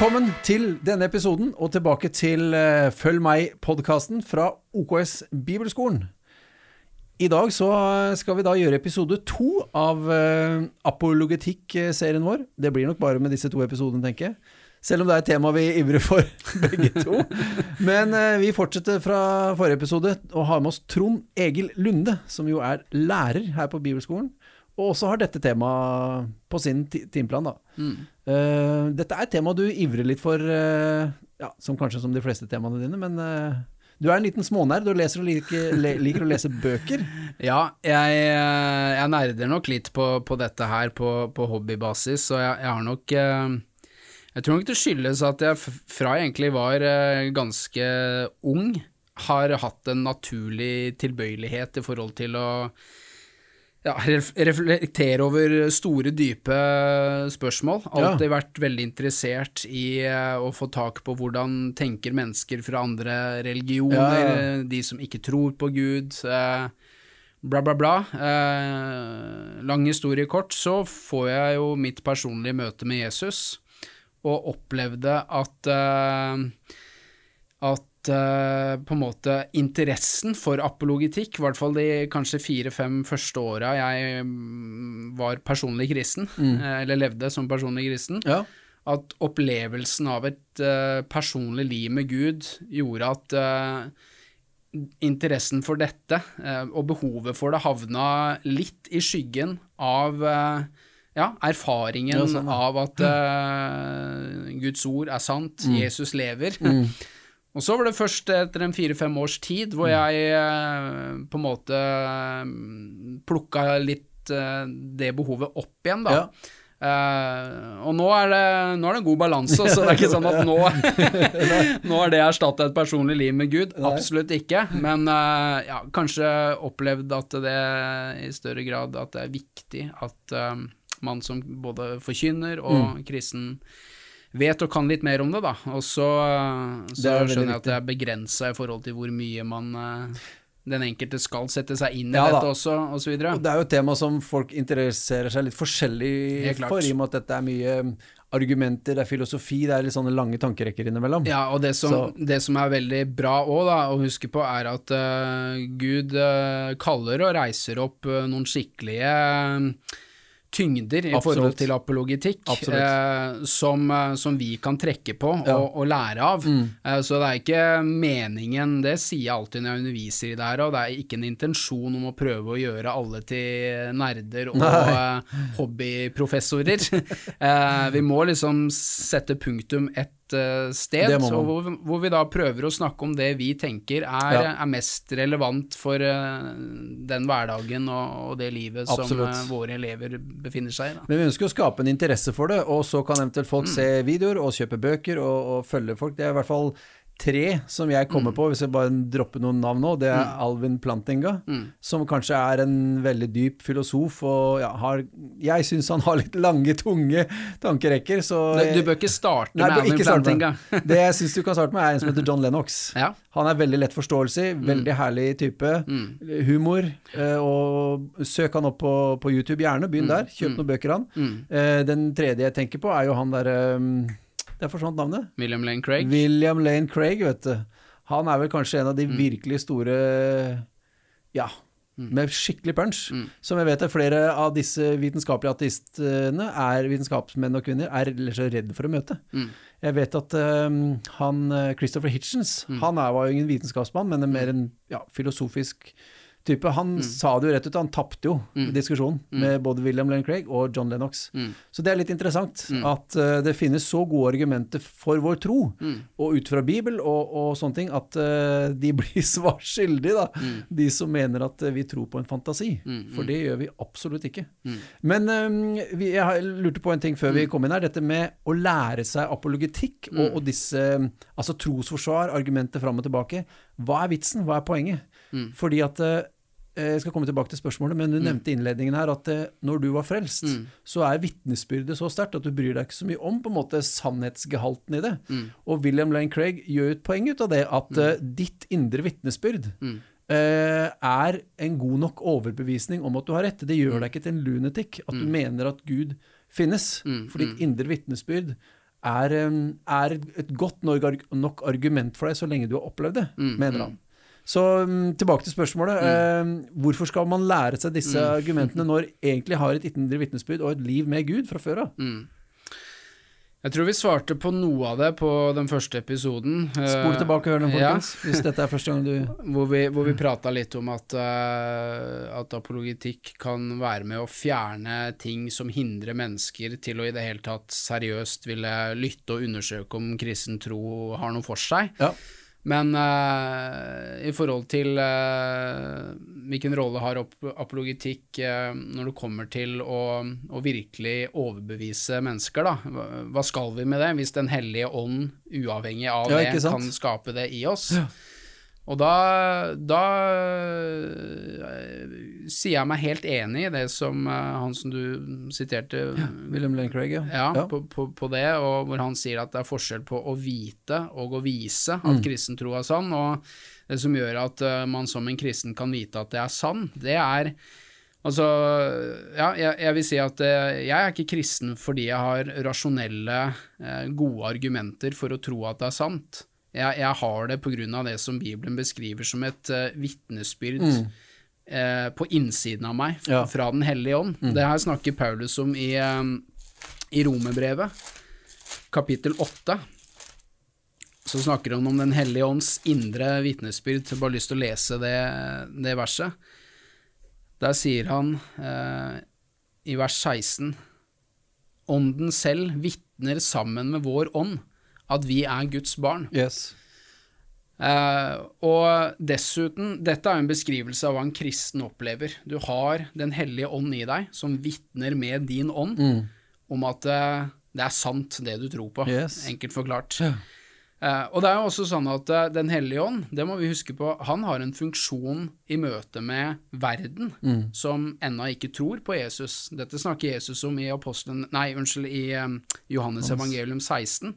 Velkommen til denne episoden, og tilbake til eh, Følg meg-podkasten fra OKS Bibelskolen. I dag så skal vi da gjøre episode to av uh, apologetikk-serien vår. Det blir nok bare med disse to episodene, tenker jeg. Selv om det er et tema vi ivrer for, begge to. Men uh, vi fortsetter fra forrige episode og har med oss Trond Egil Lunde, som jo er lærer her på Bibelskolen. Og også har dette temaet på sin ti- timeplan. Da. Mm. Uh, dette er et tema du ivrer litt for, uh, ja, som kanskje som de fleste temaene dine, men uh, du er en liten smånerd og leser og liker, le, liker å lese bøker. Ja, jeg, jeg nerder nok litt på, på dette her på, på hobbybasis, så jeg, jeg har nok Jeg tror nok det skyldes at jeg fra jeg egentlig var ganske ung, har hatt en naturlig tilbøyelighet i forhold til å ja, ref- reflektere over store, dype spørsmål. Alltid vært veldig interessert i eh, å få tak på hvordan tenker mennesker fra andre religioner, Ja, ja. eh, de som ikke tror på Gud, eh, bla, bla, bla. Eh, lang historie kort, så får jeg jo mitt personlige møte med Jesus, og opplevde at eh, at uh, på en måte interessen for apologitikk, i hvert fall de kanskje fire-fem første åra jeg mm, var personlig kristen, mm. eller levde som personlig kristen, Ja. at opplevelsen av et uh, personlig liv med Gud gjorde at uh, interessen for dette eh, og behovet for det havna litt i skyggen av eh, ja, erfaringen Ja, sånn, ja. av at uh, Guds ord er sant, Jesus lever. Og så var det først etter en fire-fem års tid hvor jeg eh, på en måte plukka litt eh, det behovet opp igjen, da. Ja. Uh, og nå er, det, nå er det en god balanse, så det er ikke sånn at nå, nå har det erstatta et personlig liv med Gud. Absolutt ikke. Men uh, ja, kanskje opplevd at det i større grad at det er viktig at eh, man som både forkynner og kristen vet og kan litt mer om det, da. Og så, så er skjønner jeg at det er begrensa i forhold til hvor mye man eh, den enkelte skal sette seg inn i Ja da. dette også, og så videre. Og det er jo et tema som folk interesserer seg litt forskjellig for, i og med at dette er mye um, argumenter, det er filosofi, det er litt sånne lange tankerekker innimellom. Ja, og det som, det som er veldig bra òg, å huske på, er at uh, Gud uh, kaller og reiser opp uh, noen skikkelige tyngder i Absolutt. forhold til apologitikk, eh, som, eh, som vi kan trekke på Ja. Mm. og, og lære av. Eh, så det er ikke meningen, det sier jeg alltid når jeg underviser i det her, og det er ikke en intensjon om å prøve å gjøre alle til nerder og eh, hobbyprofessorer. eh, vi må liksom sette punktum et eh, sted, hvor, hvor vi da prøver å snakke om det vi tenker er, Ja. er mest relevant for eh, den hverdagen og, og det livet som Absolutt. eh, våre elever befinner seg i. Da. Men vi ønsker å skape en interesse for det, og så kan eventuelt Mm. folk se videoer og kjøpe bøker og, og følge folk. Det er i hvert fall tre som jeg Mm. kommer på, hvis jeg bare dropper noen navn nå. Det er Alvin Plantinga, Mm. som kanskje er en veldig dyp filosof, og ja, har, jeg syns han har litt lange, tunge tankerekker, så Du, du bør ikke starte Nei, med Alvin Plantinga. med. Det jeg syns du kan starte med, er en som heter John Lennox. Ja. Han er veldig lett forståelse, veldig herlig type. Humor. eh, Og søk han opp på, på YouTube, gjerne. Begynn der. Kjøp noen bøker han. Eh, Den tredje jeg tenker på, er jo han derre Der forsvant navnet. William Lane Craig. William Lane Craig, vet du. Han er vel kanskje en av de Mm. virkelig store Ja. Med skikkelig punch. Mm. Som jeg vet at flere av disse vitenskapelige ateistene, er vitenskapsmenn og -kvinner, er så redd for å møte. Mm. Jeg vet at um, han eh, Christopher Hitchens, han er, var jo ingen vitenskapsmann, men en mer en ja, filosofisk type. Han sa det jo rett ut, han tapte jo diskusjonen med både William Lane Craig og John Lennox. Mm. Så det er litt interessant at uh, det finnes så gode argumenter for vår tro, og ut fra Bibel og, og sånne ting, at uh, de blir svar skyldige, da. De som mener at eh, vi tror på en fantasi. For det gjør vi absolutt ikke. Men um, vi, jeg lurte på en ting før vi kom inn her. Dette med å lære seg apologetikk og, og disse altså trosforsvar, argumenter fram og tilbake. Hva er vitsen? Hva er poenget? Fordi at jeg skal komme tilbake til spørsmålet, men du nevnte i innledningen her at eh, når du var frelst, så er vitnesbyrdet så sterkt at du bryr deg ikke så mye om på en måte sannhetsgehalten i det. Og William Lane Craig gjør et poeng ut av det, at eh, ditt indre vitnesbyrd Uh, er en god nok overbevisning om at du har rett. Det gjør deg ikke til en lunatic at du mener at Gud finnes. For ditt indre vitnesbyrd er, er et godt nok, argument for deg så lenge du har opplevd det, Mm, mener han. Så um, tilbake til spørsmålet. Um, hvorfor skal man lære seg disse Mm. argumentene når egentlig har et indre vitnesbyrd og et liv med Gud fra før av? Mm. Jeg tror vi svarte på noe av det på den første episoden. Spol eh, tilbake og hør den, ja. folkens, hvis dette er første gang du Hvor vi, hvor vi prata litt om at, eh, at apologitikk kan være med å fjerne ting som hindrer mennesker til å i det hele tatt seriøst ville lytte og undersøke om kristen tro har noe for seg. Ja. Men uh, i forhold til uh, hvilken rolle har ap apologitikk uh, når det kommer til å, å virkelig overbevise mennesker, da. Hva, hva skal vi med det, hvis Den hellige ånd, uavhengig av Ja, det, kan skape det i oss? Ja. Og da, da eh, sier jeg meg helt enig i det som eh, han som du siterte, William Lane Craig, ja. ja, Ja. På, på, på det, og hvor han sier at det er forskjell på å vite og å vise at Mm. kristen tro er sann, og det som gjør at eh, man som en kristen kan vite at det er sann, det er Altså, ja, jeg, jeg vil si at jeg er ikke kristen fordi jeg har rasjonelle, gode argumenter for å tro at det er sant. Jeg, jeg har det av det som Bibelen beskriver som et uh, vitnesbyrd eh, på innsiden av meg, fra, Ja. fra Den hellige ånd. Det her snakker Paulus om i, um, i Romerbrevet, kapittel 8. Så snakker han om Den hellige ånds indre vitnesbyrd. Jeg har bare lyst til å lese det, det verset. Der sier han uh, i vers 16 Ånden selv vitner sammen med vår ånd at vi er Guds barn. Yes. Uh, og dessuten, dette er en beskrivelse av hva en kristen opplever. Du har Den hellige ånd i deg, som vitner med din ånd om at uh, det er sant, det du tror på. Yes. Enkelt forklart. Ja. Uh, og det er jo også sånn at Den hellige ånd, det må vi huske på, han har en funksjon i møte med verden som ennå ikke tror på Jesus. Dette snakker Jesus om i apostlen, nei, unnskyld, i um, Johannes evangelium 16.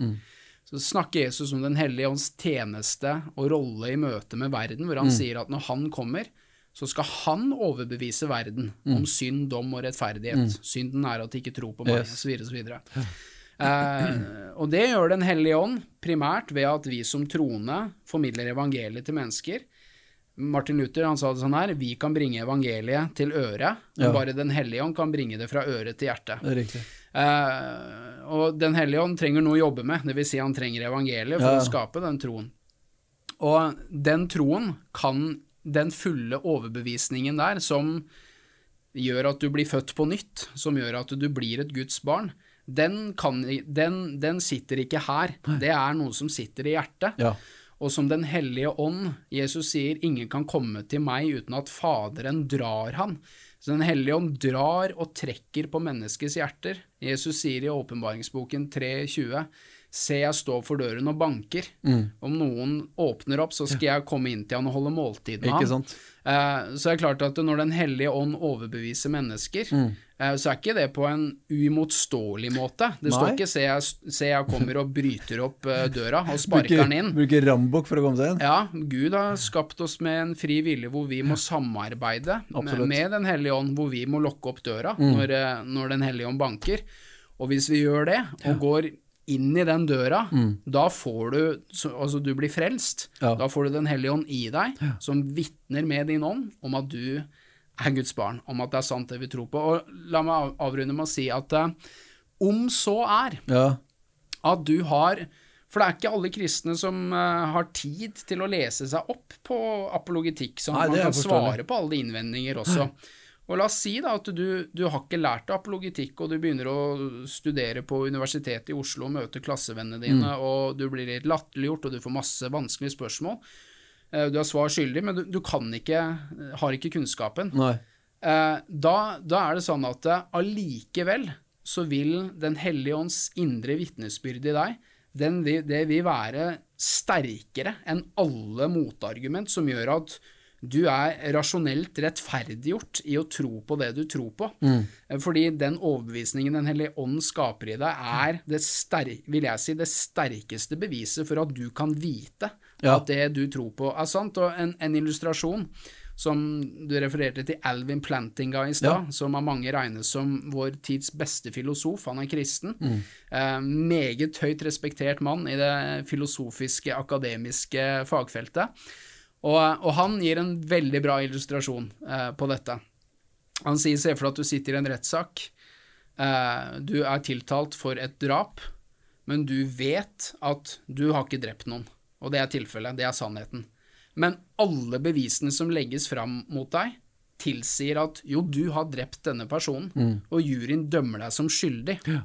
Så snakker Jesus om Den hellige ånds tjeneste og rolle i møte med verden, hvor han sier at når han kommer, så skal han overbevise verden om synd, dom og rettferdighet. Synden er at de ikke tror på meg, Yes. osv., osv. Eh, og det gjør Den hellige ånd primært ved at vi som troende formidler evangeliet til mennesker. Martin Luther han sa det sånn her, vi kan bringe evangeliet til øret, men Ja. bare Den hellige ånd kan bringe det fra øret til hjertet. Det er riktig. Eh, og Den hellige ånd trenger noe å jobbe med, dvs. Si han trenger evangeliet for Ja. å skape den troen. Og den troen kan den fulle overbevisningen der, som gjør at du blir født på nytt, som gjør at du blir et Guds barn, den, kan, den, den sitter ikke her. Det er noe som sitter i hjertet. Ja. Og som Den hellige ånd, Jesus sier, ingen kan komme til meg uten at Faderen drar han. Så Den hellige ånd drar og trekker på menneskets hjerter. Jesus sier i åpenbaringsboken 3.20, se jeg står for døren og banker. Mm. Om noen åpner opp, så skal jeg komme inn til han og holde måltid med Ikke han. Eh, så er det klart at når Den hellige ånd overbeviser mennesker, Mm. eh, så er ikke det på en uimotståelig måte. Det står ikke se jeg, 'se jeg kommer og bryter opp uh, døra og sparker den inn'. bruker rambukk for å komme seg inn? Ja, Gud har skapt oss med en fri vilje hvor vi må samarbeide med, med Den hellige ånd, hvor vi må lukke opp døra Mm. når, når Den hellige ånd banker. Og hvis vi gjør det, og går inn i den døra, da får du Altså, du blir frelst. Mm. Ja. Da får du Den hellige ånd i deg, som vitner med din ånd om at du er Guds barn, om at det er sant det vi tror på. Og la meg avrunde med å si at eh, om så er Ja. at du har For det er ikke alle kristne som uh, har tid til å lese seg opp på apologitikk, sånn Nei, at man kan svare på alle innvendinger også. Og la oss si da at du, du har ikke lært deg apologitikk, og du begynner å studere på Universitetet i Oslo og møter klassevennene dine, Mm. og du blir litt latterliggjort, og du får masse vanskelige spørsmål. Eh, Du er svar skyldig, men du, du kan ikke, har ikke kunnskapen. Eh, da, da er det sånn at eh, allikevel så vil Den hellige ånds indre vitnesbyrd i deg, den det vil være sterkere enn alle motargument som gjør at du er rasjonelt rettferdiggjort i å tro på det du tror på. Mm. Fordi den overbevisningen Den hellige ånd skaper i deg, er det sterk, vil jeg si, det sterkeste beviset for at du kan vite Ja. at det du tror på, er sant. Og en, en illustrasjon. som du refererte til Alvin Plantinga i stad, som av mange regnes som vår tids beste filosof. Han er kristen. Eh, meget høyt respektert mann i det filosofiske, akademiske fagfeltet. Og, og han gir en veldig bra illustrasjon eh, på dette. Han sier se for deg at du sitter i en rettssak. Eh, du er tiltalt for et drap, men du vet at du har ikke drept noen. Og det er tilfellet, det er sannheten. Men alle bevisene som legges fram mot deg, tilsier at jo, du har drept denne personen, mm. og juryen dømmer deg som skyldig. Ja.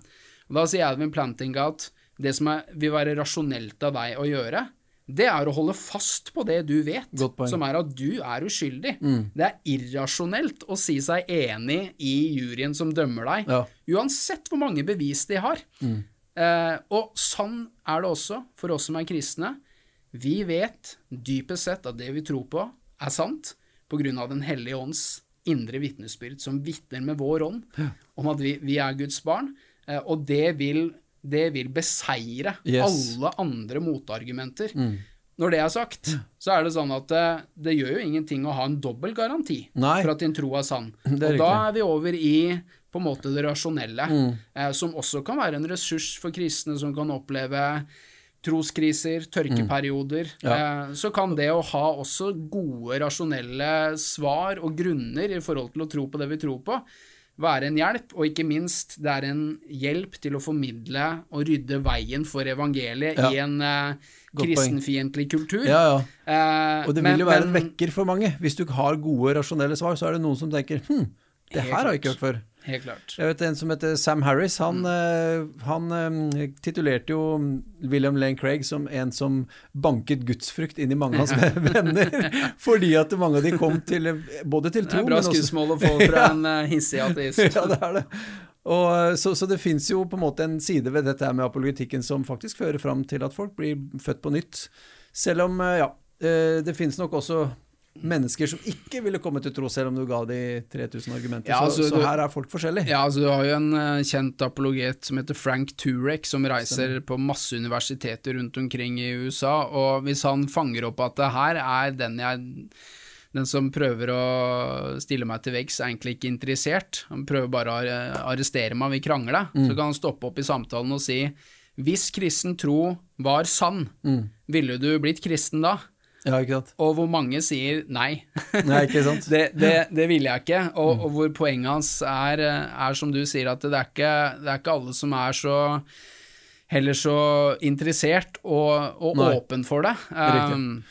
Og Da sier Alvin Plantinga at det som er, vil være rasjonelt av deg å gjøre, det er å holde fast på det du vet, som er at du er uskyldig. Mm. Det er irrasjonelt å si seg enig i juryen som dømmer deg, ja. uansett hvor mange bevis de har. Mm. Eh, og sånn er det også for oss som er kristne. Vi vet dypest sett at det vi tror på, er sant på grunn av Den hellige ånds indre vitnesbyrd, som vitner med vår ånd om at vi, vi er Guds barn. Eh, og det vil, det vil beseire yes. alle andre motargumenter. Mm. Når det er sagt, så er det sånn at det, eh, det gjør jo ingenting å ha en dobbel garanti Nei. for at din tro er sann. Er og da er vi over i på en måte det rasjonelle, mm. eh, som også kan være en ressurs for kristne som kan oppleve troskriser, tørkeperioder, mm. ja. eh, så kan det å ha også gode, rasjonelle svar og grunner i forhold til å tro på det vi tror på, være en hjelp, og ikke minst, det er en hjelp til å formidle og rydde veien for evangeliet ja. i en uh, kristenfiendtlig kultur. Ja, ja. Eh, og det vil men, jo være men, en vekker for mange. Hvis du har gode, rasjonelle svar, så er det noen som tenker hm, det her har jeg ikke hørt før. Helt klart. Jeg vet En som heter Sam Harris, han, mm. han um, titulerte jo William Lane Craig som en som banket gudsfrykt inn i mange av hans venner. fordi at mange av de kom til både til tro Det er bra skussmål å få fra en uh, hissig ateist. ja, det er det. Og, så, så, det fins jo på en måte en side ved dette med apologetikken som faktisk fører fram til at folk blir født på nytt. Selv om, ja, det finnes nok også mennesker som ikke ville komme til tro, selv om du ga de 3000 argumenter. Ja, altså, så, så, her er folk forskjellige. Ja, altså Du har jo en uh, kjent apologet som heter Frank Turek, som reiser Stem. på masse universiteter rundt omkring i USA. Og hvis han fanger opp at det her er den jeg den som prøver å stille meg til veggs, er egentlig ikke interessert. Han prøver bare å arrestere meg, vi krangler. Mm. Så kan han stoppe opp i samtalen og si hvis kristen tro var sann, mm. ville du blitt kristen da? Ja, ikke sant? Og hvor mange sier nei. nei ikke sant? det, det, det vil jeg ikke. Og, mm. og, hvor poenget hans er, er, som du sier, at det er, ikke, det er ikke alle som er så heller så interessert og, og åpen for det. Um,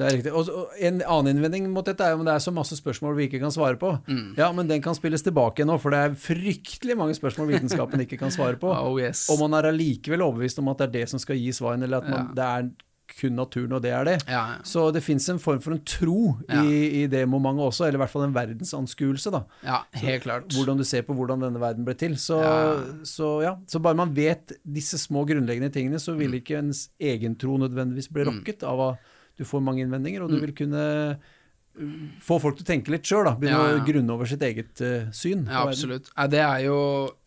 det er riktig. Og En annen innvending mot dette er om det er så masse spørsmål vi ikke kan svare på. Mm. Ja, men den kan spilles tilbake nå, for det er fryktelig mange spørsmål vitenskapen ikke kan svare på. Oh, yes. Og man er allikevel overbevist om at det er det som skal gi svarene, eller at man, ja. det er kun naturen, og det er det. Ja, ja. Så det fins en form for en tro ja. i, i, det momentet også, eller i hvert fall en verdensanskuelse. da. Ja, helt klart. Så, hvordan du ser på hvordan denne verden ble til. Så, så, ja, så bare man vet disse små grunnleggende tingene, så vil mm. ikke ens egen tro nødvendigvis bli mm. rokket av at du får mange innvendinger, og du mm. vil kunne få folk til å tenke litt sjøl, begynne ja, ja. å grunne over sitt eget uh, syn. Ja, absolutt. Det er jo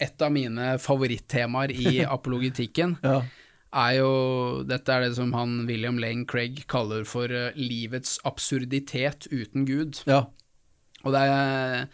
et av mine favorittemaer i apologitikken. ja er jo Dette er det som han William Lane Craig kaller for uh, livets absurditet uten Gud. Ja. Og det er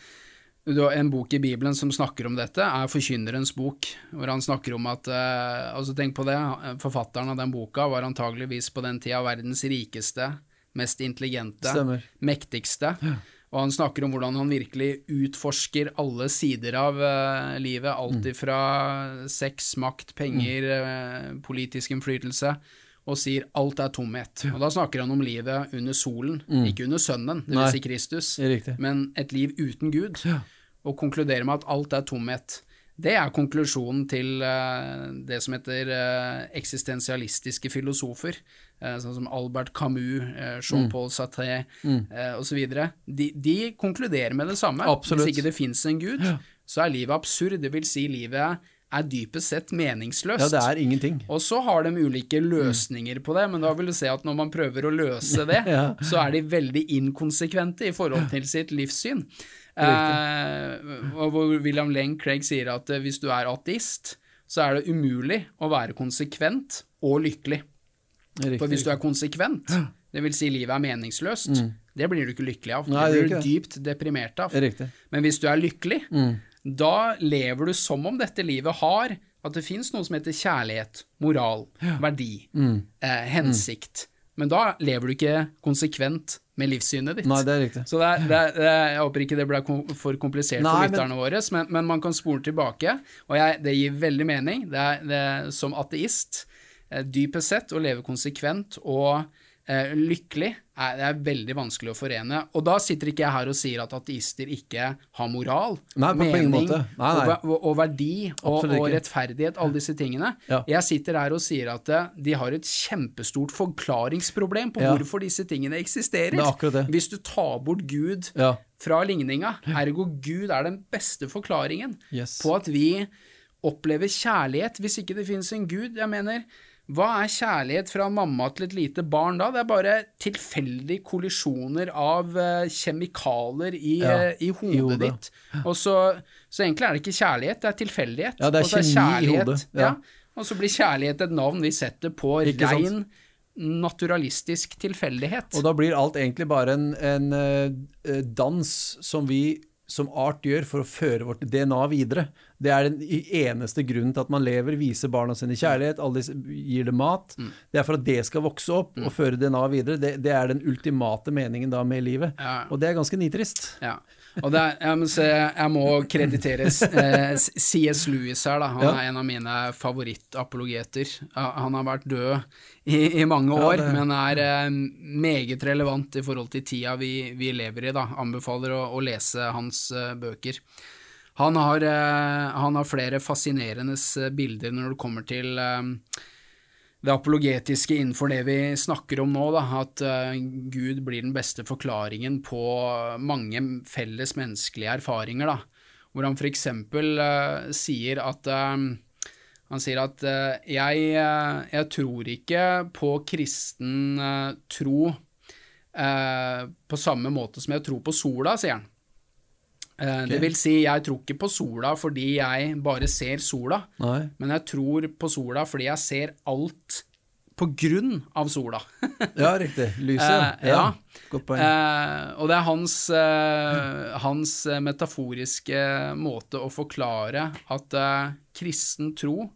en bok i Bibelen som snakker om dette, er Forkynnerens bok, hvor han snakker om at uh, altså Tenk på det, forfatteren av den boka var antageligvis på den tida verdens rikeste, mest intelligente, Stemmer. mektigste. Ja. Og han snakker om hvordan han virkelig utforsker alle sider av uh, livet. Alt mm. ifra sex, makt, penger, uh, politisk innflytelse. Og sier alt er tomhet. Og da snakker han om livet under solen, mm. ikke under sønnen, dvs. Si Kristus, men et liv uten Gud. Ja. Og konkluderer med at alt er tomhet. Det er konklusjonen til uh, det som heter uh, eksistensialistiske filosofer, uh, sånn som Albert Camus, Jean-Paul mm. Sartre mm. osv. De, de konkluderer med det samme. Absolutt. Hvis ikke det fins en gud, ja. så er livet absurd. Det vil si, livet er dypest sett meningsløst. Ja, det er ingenting. Og så har de ulike løsninger på det, men da vil du se at når man prøver å løse det, ja. så er de veldig inkonsekvente i forhold til sitt livssyn. Eh, og hvor William Leng Craig sier at eh, hvis du er ateist, så er det umulig å være konsekvent og lykkelig. Riktig, For hvis du er konsekvent, det vil si livet er meningsløst, det blir du ikke lykkelig av. Mm. Nei, det blir du dypt deprimert av. Riktig. Men hvis du er lykkelig, Mm. da lever du som om dette livet har at det fins noe som heter kjærlighet, moral, verdi, Mm. eh, hensikt. Men da lever du ikke konsekvent med livssynet ditt. Nei, det er riktig. Så det er, det er, det er, jeg håper ikke det ble kom, for komplisert Nei, for men- lytterne våre, men, men man kan spole tilbake, og jeg, det gir veldig mening. Det er, det er som ateist, eh, dypest sett, å leve konsekvent og eh, lykkelig er, det er veldig vanskelig å forene. Og da sitter ikke jeg her og sier at ateister ikke har moral, Nei, mening. Nei, nei. Og, og, verdi og, og rettferdighet, alle disse tingene. Ja. Jeg sitter her og sier at eh, de har et kjempestort forklaringsproblem på Ja. hvorfor disse tingene eksisterer. Er. Hvis du tar bort Gud Ja. fra ligninga, ergo Gud er den beste forklaringen Yes. på at vi opplever kjærlighet hvis ikke det finnes en Gud. Jeg mener, hva er kjærlighet fra mamma til et lite barn da? Det er bare tilfeldige kollisjoner av uh, kjemikalier i, Ja, uh, i hodet, hodet. ditt. Og så, så egentlig er det ikke kjærlighet, det er tilfeldighet. Ja, det er kjemi i hodet, Ja. Og så blir kjærlighet et navn vi setter på Ikke sant? rein naturalistisk tilfeldighet. Og da blir alt egentlig bare en, en eh, dans som vi som art gjør for å føre vårt DNA videre. Det er den eneste grunnen til at man lever, viser barna sine kjærlighet, alle gir dem mat. Mm. Det er for at det skal vokse opp og føre DNA videre. Det, det er den ultimate meningen da med livet. Ja. Og det er ganske nitrist. Ja. Og det er, jeg, må se, jeg må kreditere eh, CS Lewis her, da. Han Ja. er en av mine favorittapologeter. Han har vært død i, i mange Ja, år, det- men er eh, meget relevant i forhold til tida vi, vi lever i, da. Anbefaler å, å lese hans eh, bøker. Han har, eh, han har flere fascinerende bilder når det kommer til eh, det apologetiske innenfor det vi snakker om nå, da, at eh, Gud blir den beste forklaringen på mange felles menneskelige erfaringer, da, hvor han eksempel eh, sier at eh, han sier at eh, jeg, eh, jeg tror ikke på kristen eh, tro eh, på samme måte som jeg tror på sola, sier han. Eh, Det vil si, jeg tror ikke på sola fordi jeg bare ser sola, Nei. men jeg tror på sola fordi jeg ser alt på grunn av sola. Ja, riktig. Lyset. Eh, ja. Godt poeng. Eh, og det er hans, hans metaforiske måte å forklare at kristen tro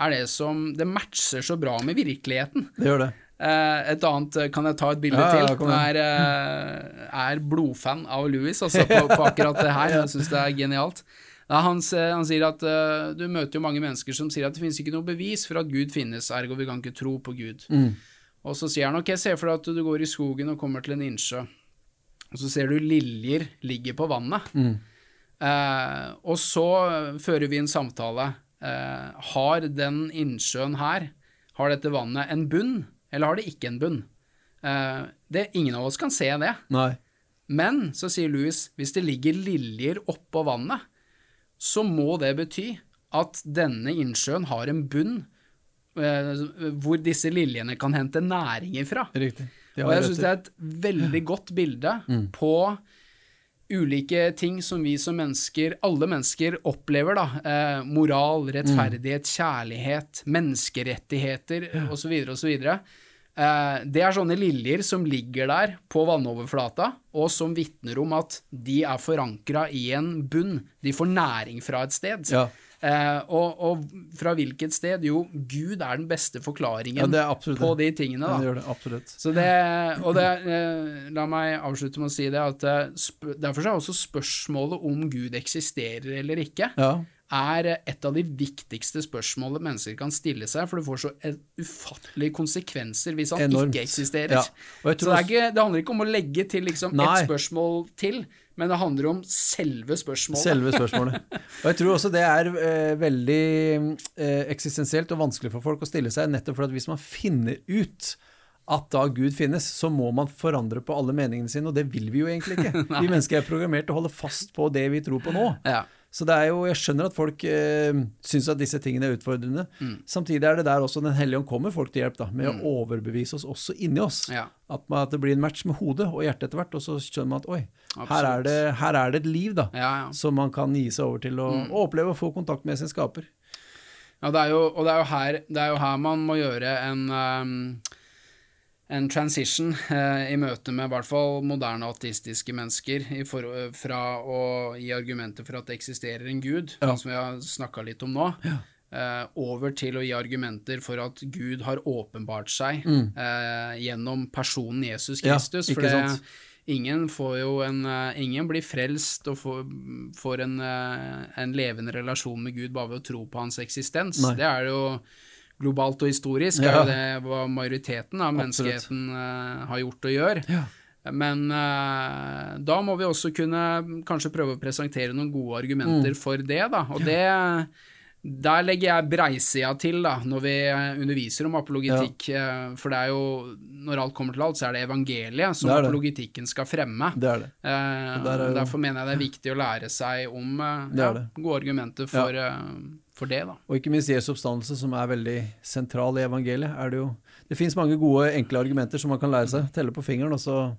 er det som Det matcher så bra med virkeligheten. det gjør det. Eh, et annet, eh, Kan jeg ta et bilde Ja, til? Jeg er, eh, er blodfan av Louis altså, på, på akkurat det her. Jeg syns det er genialt. Ja, han, han sier at uh, du møter jo mange mennesker som sier at det finnes ikke noe bevis for at Gud finnes, ergo vi kan ikke tro på Gud. Mm. Og så sier han ok, se for deg at du går i skogen og kommer til en innsjø, og så ser du liljer ligge på vannet. Mm. Uh, og så fører vi en samtale. Uh, har den innsjøen her, har dette vannet en bunn, eller har det ikke en bunn? Uh, det, ingen av oss kan se det. Nei. Men, så sier Louis, hvis det ligger liljer oppå vannet, så må det bety at denne innsjøen har en bunn uh, hvor disse liljene kan hente næring ifra. Riktig. Og jeg syns det er et veldig godt bilde på ulike ting som vi som mennesker, alle mennesker, opplever. da, eh, Moral, rettferdighet, kjærlighet, menneskerettigheter osv. osv. Eh, det er sånne liljer som ligger der på vannoverflata, og som vitner om at de er forankra i en bunn. De får næring fra et sted. Ja. Eh, og, og fra hvilket sted? Jo, Gud er den beste forklaringen Ja, på de tingene. Ja, det gjør det. Absolutt. Så det, og det, eh, la meg avslutte med å si det, at eh, derfor er også spørsmålet om Gud eksisterer eller ikke, Ja. er et av de viktigste spørsmålene mennesker kan stille seg, for det får så ufattelige konsekvenser hvis han Enormt. ikke eksisterer. Ja. Så det, er ikke, det handler ikke om å legge til liksom et spørsmål til, men det handler om selve spørsmålet. Selve spørsmålet. Og jeg tror også det er eh, veldig eh, eksistensielt og vanskelig for folk å stille seg, nettopp fordi at hvis man finner ut at da Gud finnes, så må man forandre på alle meningene sine, og det vil vi jo egentlig ikke. vi mennesker er programmert til å holde fast på det vi tror på nå. Ja. Så det er jo, jeg skjønner at folk eh, syns at disse tingene er utfordrende. Mm. Samtidig er det der også Den hellige ånd kommer folk til hjelp, da, med å overbevise oss også inni oss. Ja. At, man, at det blir en match med hodet og hjertet etter hvert, og så skjønner man at oi, her er, det, her er det et liv, da Ja, ja. som man kan gi seg over til å Mm. å oppleve og få kontakt med sin skaper. Ja, det er jo, og det er jo, her, det er jo her man må gjøre en, ehm, en transition eh, i møte med i hvert fall moderne ateistiske mennesker i for, fra å gi argumenter for at det eksisterer en gud, Ja. som vi har snakka litt om nå, eh, over til å gi argumenter for at Gud har åpenbart seg eh, gjennom personen Jesus Kristus. Ja, for det, ingen en eh, Ingen blir frelst og får, får en, eh, en levende relasjon med Gud bare ved å tro på hans eksistens. Nei. Det er jo globalt og historisk, Ja. er jo det hva majoriteten av menneskeheten uh, har gjort og gjør. Ja. Men uh, da må vi også kunne kanskje prøve å presentere noen gode argumenter Mm. for det, da. Og det der legger jeg breisida til, da, når vi eh, underviser om apologitikk. Ja. For det er jo, når alt kommer til alt, så er det evangeliet som Det det. apologitikken skal fremme. Det er det. Eh, er det. Derfor mener jeg det er viktig å lære seg om eh, ja, gode argumenter for, eh, for det, da. Og ikke minst Jesu oppstandelse, som er veldig sentral i evangeliet. er Det jo Det fins mange gode, enkle argumenter som man kan lære seg. Telle på fingeren, og så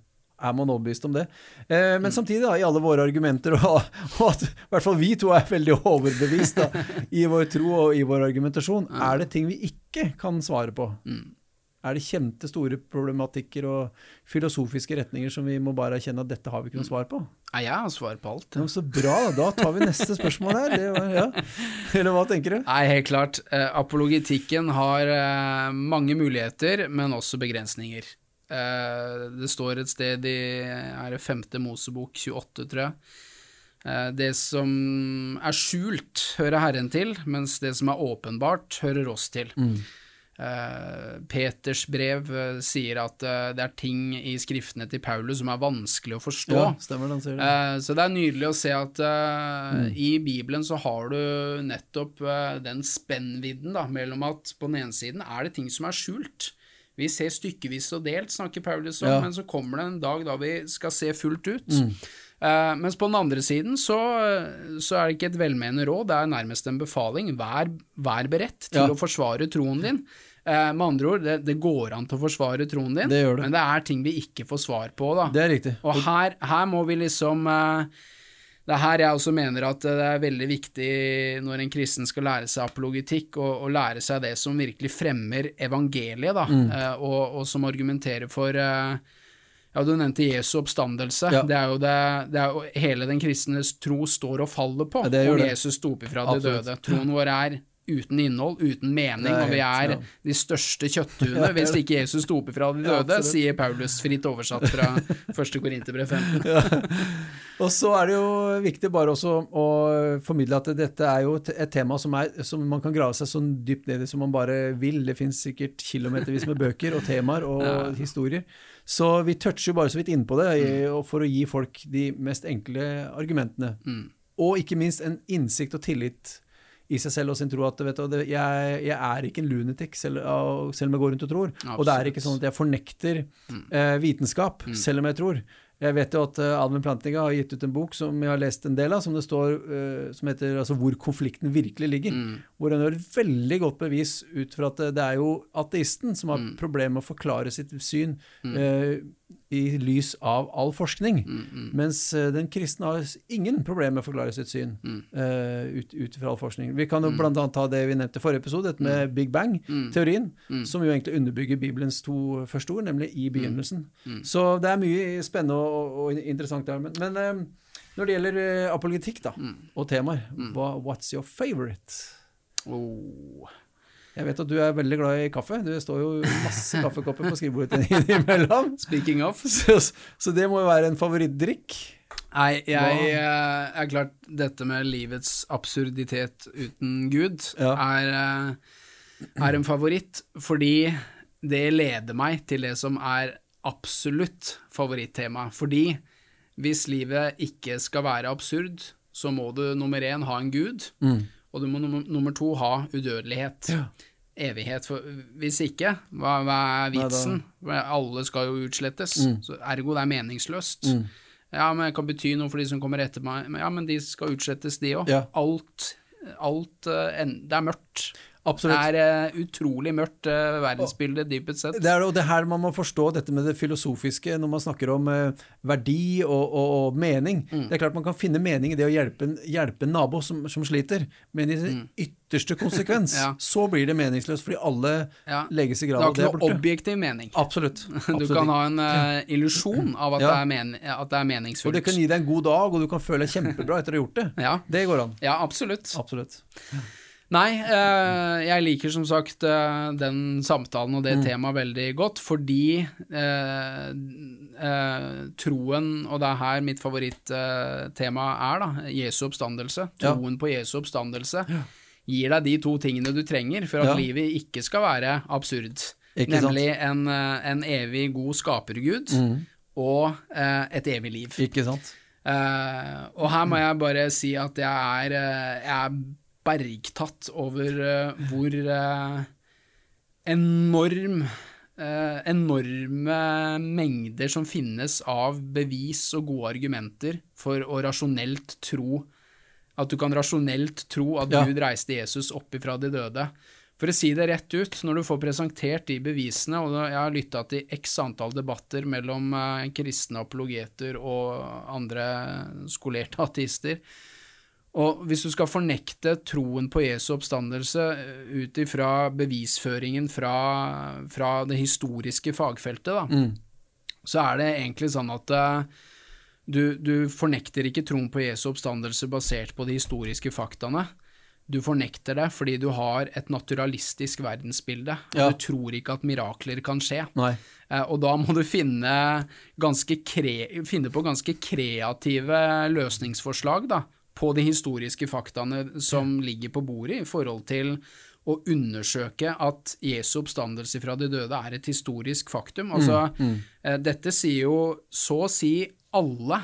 er man overbevist om det. Eh, men samtidig, da, i alle våre argumenter, og, og at i hvert fall vi to er veldig overbevist da, i vår tro og i vår argumentasjon, er det ting vi ikke kan svare på? Er det kjente, store problematikker og filosofiske retninger som vi må bare erkjenne at dette har vi ikke noe svar på? Nei, jeg har svar på alt. Ja, så bra, da. Tar vi neste spørsmål her. Det var, ja. Eller hva tenker du? Nei, helt klart. Eh, apologitikken har eh, mange muligheter, men også begrensninger. Eh, det står et sted i er det femte Mosebok 28, tror jeg. Det som er skjult, hører Herren til, mens det som er åpenbart, hører oss til. Eh, Peters brev eh, sier at eh, det er ting i skriftene til Paulus som er vanskelig å forstå. Ja, stemmer den sier det. Eh, Så det er nydelig å se at mm. i Bibelen så har du nettopp eh, den spennvidden da, mellom at på den ene siden er det ting som er skjult. Vi ser stykkevis og delt, snakker Paulus om, Ja. men så kommer det en dag da vi skal se fullt ut. Eh, mens på den andre siden så, så er det ikke et velmenende råd, det er nærmest en befaling. Vær, vær beredt til Ja. å forsvare troen din. Eh, med andre ord, det, det går an til å forsvare troen din, Det det. men det er ting vi ikke får svar på. da. Det er riktig. Og her, her må vi liksom eh, Det er her jeg også mener at det er veldig viktig når en kristen skal lære seg apologitikk, og, og lære seg det som virkelig fremmer evangeliet, da, Mm. eh, og, og som argumenterer for eh, ja, Du nevnte Jesu oppstandelse. Ja. Det er jo det, det er jo hele den kristnes tro står og faller på. Ja, om. Jesus sto opp ifra de døde. Troen vår er uten innhold, uten mening, og vi er ja. de største kjøtthuene hvis ikke Jesus sto opp fra de døde, ja, sier Paulus, fritt oversatt fra 1. Korinterbrev 15. Og så er det jo viktig bare også å formidle at dette er jo et tema som, er, som man kan grave seg så dypt ned i som man bare vil. Det finnes sikkert kilometervis med bøker og temaer og historier. Så vi toucher jo bare så vidt innpå det mm. for å gi folk de mest enkle argumentene. Og ikke minst en innsikt og tillit i seg selv og sin tro at vet du, jeg, jeg er ikke en lunatic selv, selv om jeg går rundt og tror. Og det er ikke sånn at jeg fornekter eh, vitenskap selv om jeg tror. Jeg vet jo at uh, Alvin Plantinga har gitt ut en bok som jeg har lest en del av, som det står, uh, som heter altså, 'Hvor konflikten virkelig ligger'. Hvor han gjør et veldig godt bevis ut fra at det, er jo ateisten som har problemer med å forklare sitt syn eh, i lys av all forskning. Mens eh, den kristne har ingen problemer med å forklare sitt syn eh, ut, ut fra all forskning. Vi kan jo blant annet ta det vi nevnte i forrige episode, dette med Big Bang-teorien, som jo egentlig underbygger Bibelens to første ord, nemlig i begynnelsen. Så det er mye spennende og, og, interessant der. Men, men uh, når det gjelder uh, apologetikk da, og temaer, hva, what's your favorite? Oh. Jeg vet at du er veldig glad i kaffe. Det står jo masse kaffekopper på skrivebordet innimellom. Speaking of. Så, så det må jo være en favorittdrikk. Nei, jeg eh, er klart Dette med livets absurditet uten Gud Ja. er, eh, er en favoritt, fordi det leder meg til det som er absolutt favorittema. Fordi hvis livet ikke skal være absurd, så må du nummer én ha en gud, og du må nummer, nummer to ha udødelighet. Ja. Evighet. For hvis ikke, hva, hva er Nei, vitsen? Alle skal jo utslettes, så ergo det er meningsløst. Mm. Ja, men det kan bety noe for de som kommer etter meg. Ja, men de skal utslettes, de òg. Ja. Alt, alt eh, en, Det er mørkt. Absolutt. Det er uh, utrolig mørkt uh, verdensbilde, dypest sett. Det er det her man må forstå dette med det filosofiske når man snakker om uh, verdi og, og, og mening. Mm. Det er klart man kan finne mening i det å hjelpe, hjelpe en nabo som, som, sliter, men i mm. ytterste konsekvens ja. så blir det meningsløst, fordi alle ja. legges i grava. Det har ikke noe objektiv mening. Absolutt. Absolutt. Du kan ha en illusjon av at, ja. det men, at, det er meningsfullt. Og det kan gi deg en god dag, og du kan føle deg kjempebra etter å ha gjort det. Ja. Det går an. Ja, absolutt. absolutt. Nei, eh, jeg liker som sagt eh, den samtalen og det mm. temaet veldig godt, fordi eh, eh troen, og det er her mitt favorittema er, da, Jesu oppstandelse, troen ja. på Jesu oppstandelse, ja. gir deg de to tingene du trenger for at ja. livet ikke skal være absurd. Nemlig en, eh, en, evig god skapergud mm. og eh, et evig liv. Ikke sant? og her må jeg bare si at jeg er, jeg er bergtatt over uh, hvor uh, enorm uh, enorme mengder som finnes av bevis og gode argumenter for å rasjonelt tro At du kan rasjonelt tro at ja. Gud reiste Jesus opp ifra de døde. For å si det rett ut, når du får presentert de bevisene, og jeg har lytta til x antall debatter mellom kristne apologeter og andre skolerte ateister, og hvis du skal fornekte troen på Jesu oppstandelse eh, ut ifra bevisføringen fra, fra, det historiske fagfeltet, da, mm. så er det egentlig sånn at uh, du, du, fornekter ikke troen på Jesu oppstandelse basert på de historiske faktaene. Du fornekter det fordi du har et naturalistisk verdensbilde. Ja. Du tror ikke at mirakler kan skje. Nei. og da må du finne, finne på ganske kreative løsningsforslag, da på de historiske faktaene som ligger på bordet i forhold til å undersøke at Jesu oppstandelse fra de døde er et historisk faktum. Mm, altså, mm, mm. Dette sier jo så å si alle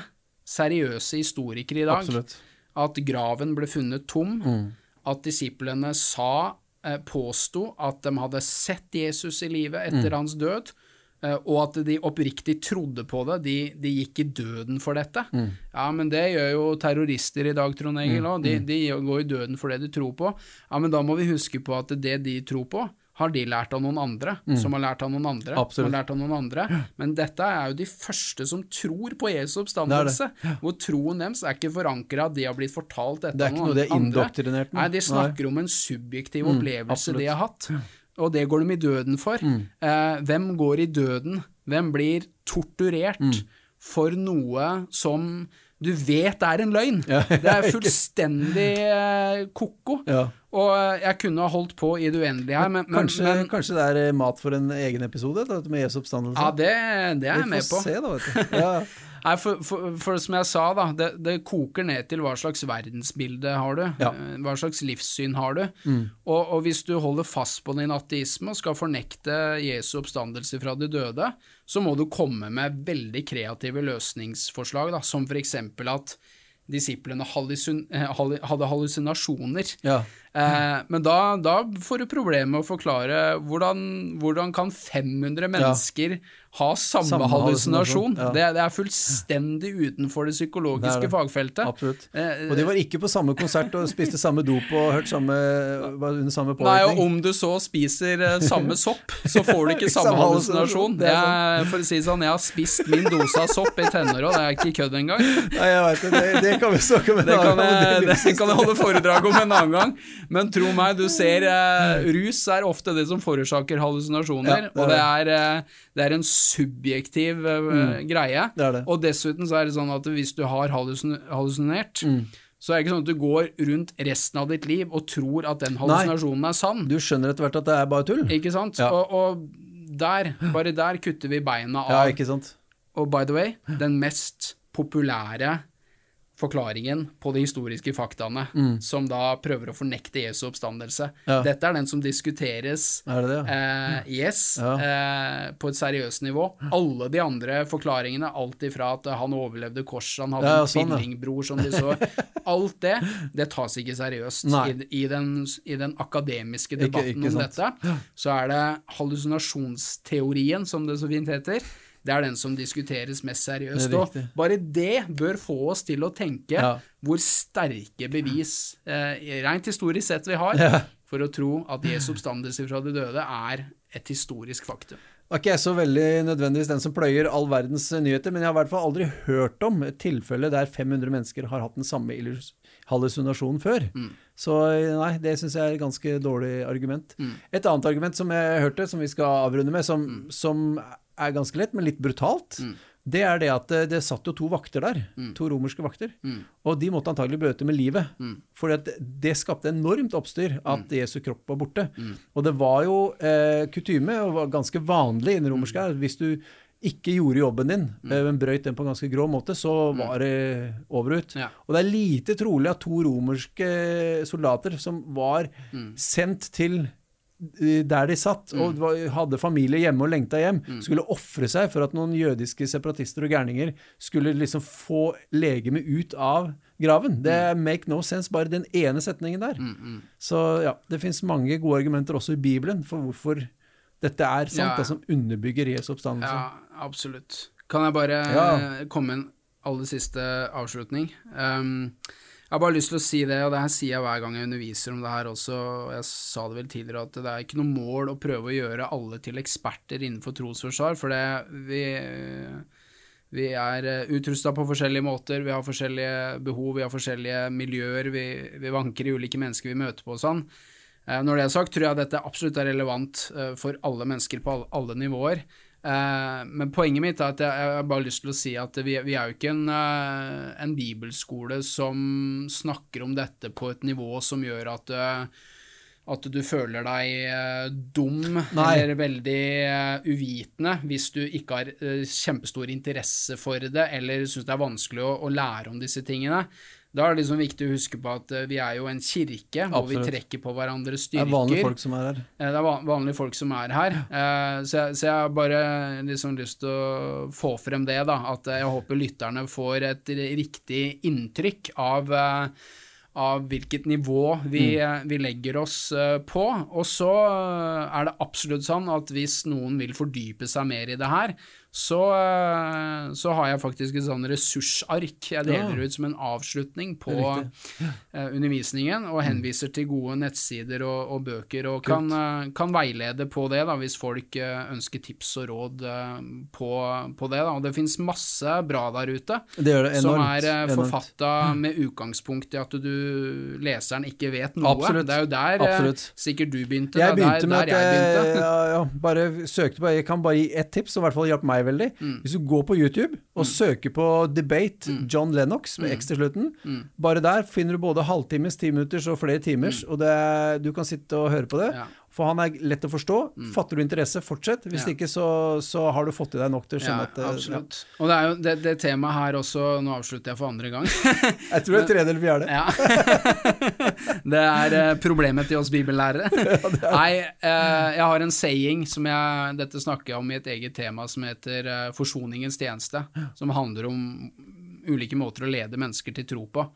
seriøse historikere i dag. Absolutt. At graven ble funnet tom, mm. at disiplene sa, eh, påsto at de hadde sett Jesus i live etter mm. hans død, og at de oppriktig trodde på det. De, de gikk i døden for dette. Mm. Ja, men det gjør jo terrorister i dag, Trond Egil òg. Mm. De, mm. de, går i døden for det de tror på. Ja, men da må vi huske på at det de tror på, har de lært av noen andre, mm. som har lært av noen andre, Absolutt. som har lært av noen andre. Men dette er jo de første som tror på Jesu oppstandelse, ja. hvor troen deres er ikke forankra at de har blitt fortalt dette av noen andre. Det er ikke noe de er indoktrinert med. Nei, de snakker Nei. om en subjektiv mm. opplevelse de har hatt og det går de i døden for. Mm. Eh, hvem går i døden? Hvem blir torturert mm. for noe som du vet er en løgn? Ja, det er fullstendig eh, ko-ko. Ja. Og eh, jeg kunne ha holdt på i det uendelige her, men, kanskje, men, kanskje, det er eh, mat for en egen episode, Da, med Jesu oppstandelse? Ja, det, det er jeg med på. Se, da, vet du. Ja. Nei, for, for, for, som jeg sa, da, det, det, koker ned til hva slags verdensbilde har du, ja. Eh, hva slags livssyn har du. Mm. Og, og, hvis du holder fast på din ateisme og skal fornekte Jesu oppstandelse fra de døde, så må du komme med veldig kreative løsningsforslag, da, som eksempel at disiplene eh, hadde hallusinasjoner. Ja. Eh, men da, da, får du problemer med å forklare hvordan, hvordan kan 500 mennesker ja ha samme, samme hallusinasjon. Ja. Det, det, er fullstendig utenfor det psykologiske det det. fagfeltet. Absolutt. Eh, og de var ikke på samme konsert og spiste samme dop og hørte samme, under samme påvirkning. Nei, og om du så spiser eh, samme sopp, så får du ikke samme, samme hallusinasjon. Jeg, for å si sånn, jeg har spist min dose av sopp i tenåra, det er ikke kødd engang. Nei, jeg vet det, det, kan vi snakke om en annen gang. Det, kan jeg holde foredrag om en annen gang. Men tro meg, du ser uh, rus er ofte det som forårsaker hallusinasjoner, ja, og det er, uh, det er en subjektiv uh, mm. greie. Det det. Og dessuten så er det sånn at hvis du har hallusinert, mm. så er det ikke sånn at du går rundt resten av ditt liv og tror at den hallusinasjonen Nei. er sann. Du skjønner etter hvert at det er bare tull. Ikke sant? Ja. Og, og der, bare der kutter vi beina av. Ja, ikke sant? Og by the way, den mest populære forklaringen på de historiske faktaene, mm. som da prøver å fornekte Jesu oppstandelse. Ja. Dette er den som diskuteres er det det? Eh, yes, ja. eh, på et seriøst nivå. Alle de andre forklaringene, alt ifra at han overlevde korset, han hadde ja, en sånn, tvillingbror som de så Alt det, det tas ikke seriøst. I, i, den, I, den, akademiske debatten ikke, ikke om dette, så er det hallusinasjonsteorien, som det så fint heter det er den som diskuteres mest seriøst. Og bare det bør få oss til å tenke ja. hvor sterke bevis, eh, rent historisk sett, vi har, ja. for å tro at Jesu oppstandelse fra de døde er et historisk faktum. Det er ikke jeg så veldig nødvendigvis den som pløyer all verdens nyheter, men jeg har i hvert fall aldri hørt om et tilfelle der 500 mennesker har hatt den samme hallusinasjonen før. Mm. Så nei, det syns jeg er et ganske dårlig argument. Mm. Et annet argument som jeg hørte, som vi skal avrunde med, som, mm. som er ganske lett, men litt brutalt, mm det er det at det, det satt jo to vakter der. Mm. To romerske vakter. Mm. Og de måtte antagelig bøte med livet. Mm. For det skapte enormt oppstyr at mm. Jesu kropp var borte. Mm. Og det var jo eh, kutyme, og var ganske vanlig i den romerske her, hvis du ikke gjorde jobben din, eh, men brøyt den på en ganske grå måte, så var det over ut. Ja. Og det er lite trolig at to romerske soldater som var sendt til der de satt og mm. hadde familie hjemme og lengta hjem, mm. skulle ofre seg for at noen jødiske separatister og gærninger skulle liksom få legemet ut av graven. Det mm. make no sense, bare den ene setningen der. Mm, mm. Så ja, det fins mange gode argumenter også i Bibelen for hvorfor dette er sant, ja. det som underbygger Jesu oppstandelse. Ja, absolutt. Kan jeg bare ja. komme med en aller siste avslutning? Um, jeg har bare lyst til å si det, og det her sier jeg hver gang jeg underviser om det her også, og jeg sa det vel tidligere, at det er ikke noe mål å prøve å gjøre alle til eksperter innenfor trosforsvar, for det vi, vi er eh, utrusta på forskjellige måter, vi har forskjellige behov, vi har forskjellige miljøer, vi, vi vanker i ulike mennesker vi møter på og sånn. Eh, når det er sagt, tror jeg dette absolutt er relevant eh, for alle mennesker på alle, alle nivåer. Uh, men poenget mitt er at jeg, jeg har bare lyst til å si at vi, vi er jo ikke en, uh, en, bibelskole som snakker om dette på et nivå som gjør at, uh, at du føler deg dum Nei. eller veldig uvitende hvis du ikke har kjempestor interesse for det eller syns det er vanskelig å, å lære om disse tingene. Da er det liksom viktig å huske på at uh, vi er jo en kirke Absolutt. hvor vi trekker på hverandres styrker. Det er vanlige folk som er her. Det er vanlige folk som er her. Så, jeg, så, jeg, har bare liksom lyst til å få frem det, da. At jeg håper lytterne får et riktig inntrykk av av hvilket nivå vi, mm. vi, legger oss på. Og så er det absolutt sånn at hvis noen vil fordype seg mer i det her, så, eh, så, har jeg faktisk et sånn ressursark jeg deler ut som en avslutning på uh, undervisningen, og mm. henviser til gode nettsider og, og bøker, og kan, uh, kan, veilede på det da, hvis folk ønsker tips og råd på, på, det. Da. Og det fins masse bra der ute det det enormt, som er forfatta med utgangspunkt i at du, leseren, ikke vet noe. Absolutt. Det er jo der Absolutt. sikkert du begynte. Jeg begynte der, med der at jeg, jeg ja, ja, bare søkte på Jeg kan bare gi ett tips, som i hvert fall hjalp meg meg veldig. Mm. Hvis du går på YouTube og mm. søker på 'Debate mm. John Lennox' med mm. X til slutten, mm. bare der finner du både halvtimes, timinutters og flere timers, mm. og det, du kan sitte og høre på det. Ja. For han er lett å forstå. Mm. Fatter du interesse, fortsett. Hvis ja. ikke, så, så, har du fått i deg nok til å skjønne ja, at eh, Absolutt. Ja. Og det er jo det, det temaet her også Nå avslutter jeg for andre gang. jeg tror det er tredje eller fjerde. Ja. det er uh, problemet til oss bibellærere. Nei, uh, jeg har en saying som jeg Dette snakker jeg om i et eget tema som heter Forsoningens tjeneste. Som handler om ulike måter å lede mennesker til tro på.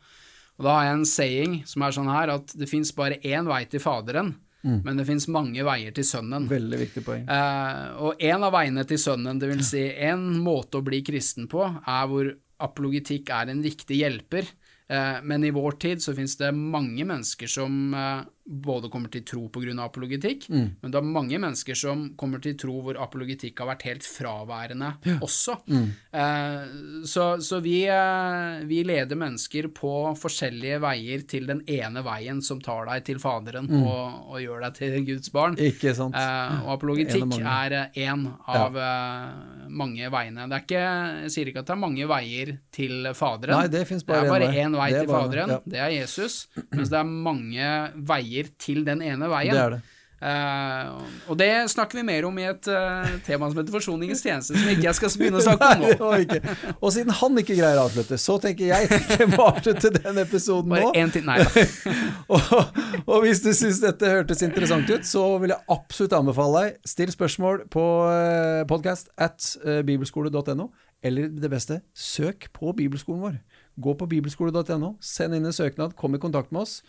Og Da har jeg en saying som er sånn her at det fins bare én vei til Faderen. Mm. Men det fins mange veier til Sønnen. Veldig viktig poeng. Eh, og en av veiene til Sønnen, det vil si en måte å bli kristen på, er hvor apologitikk er en viktig hjelper. Eh, men i vår tid så finnes det mange mennesker som eh, både kommer til tro pga. apologitikk, mm. men det er mange mennesker som kommer til tro hvor apologitikk har vært helt fraværende ja. også. Mm. Eh, så, så vi, eh, vi, leder mennesker på forskjellige veier til den ene veien som tar deg til Faderen mm. og, og, gjør deg til Guds barn. Ikke sant. Eh, og apologitikk er én av ja. Eh, mange veiene. Det er ikke, jeg sier ikke at det er mange veier til Faderen. Nei, det, det er bare én vei, til Faderen, ja. det er Jesus, mens det er mange veier veier til den ene veien. Det er det. Uh, og det snakker vi mer om i et uh, tema som heter Forsoningens tjeneste, som ikke jeg skal begynne å snakke om nå. Og siden han ikke greier å avslutte, så tenker jeg ikke bare avslutte den episoden Bare nå. En til, nei da. og, og, hvis du syns dette hørtes interessant ut, så vil jeg absolutt anbefale deg still spørsmål på eh, podkast at bibelskole.no, eller det beste, søk på bibelskolen vår. Gå på bibelskole.no, send inn en søknad, kom i kontakt med oss.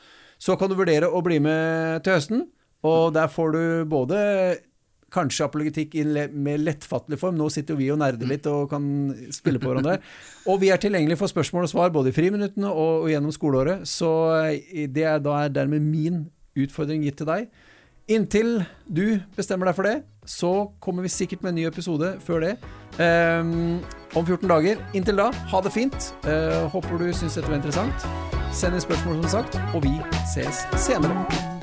Så kan du vurdere å bli med til høsten, og der får du både kanskje apologetikk mer lettfattelig form. Nå sitter jo vi og nerder litt og kan spille på hverandre. Og vi er tilgjengelige for spørsmål og svar både i friminuttene og, og gjennom skoleåret. Så det er da er dermed min utfordring gitt til deg. Inntil du bestemmer deg for det, så kommer vi sikkert med en ny episode før det. Um, om 14 dager. Inntil da, ha det fint. Uh, håper du syns dette var interessant. Send inn spørsmål, som sagt, og vi ses senere.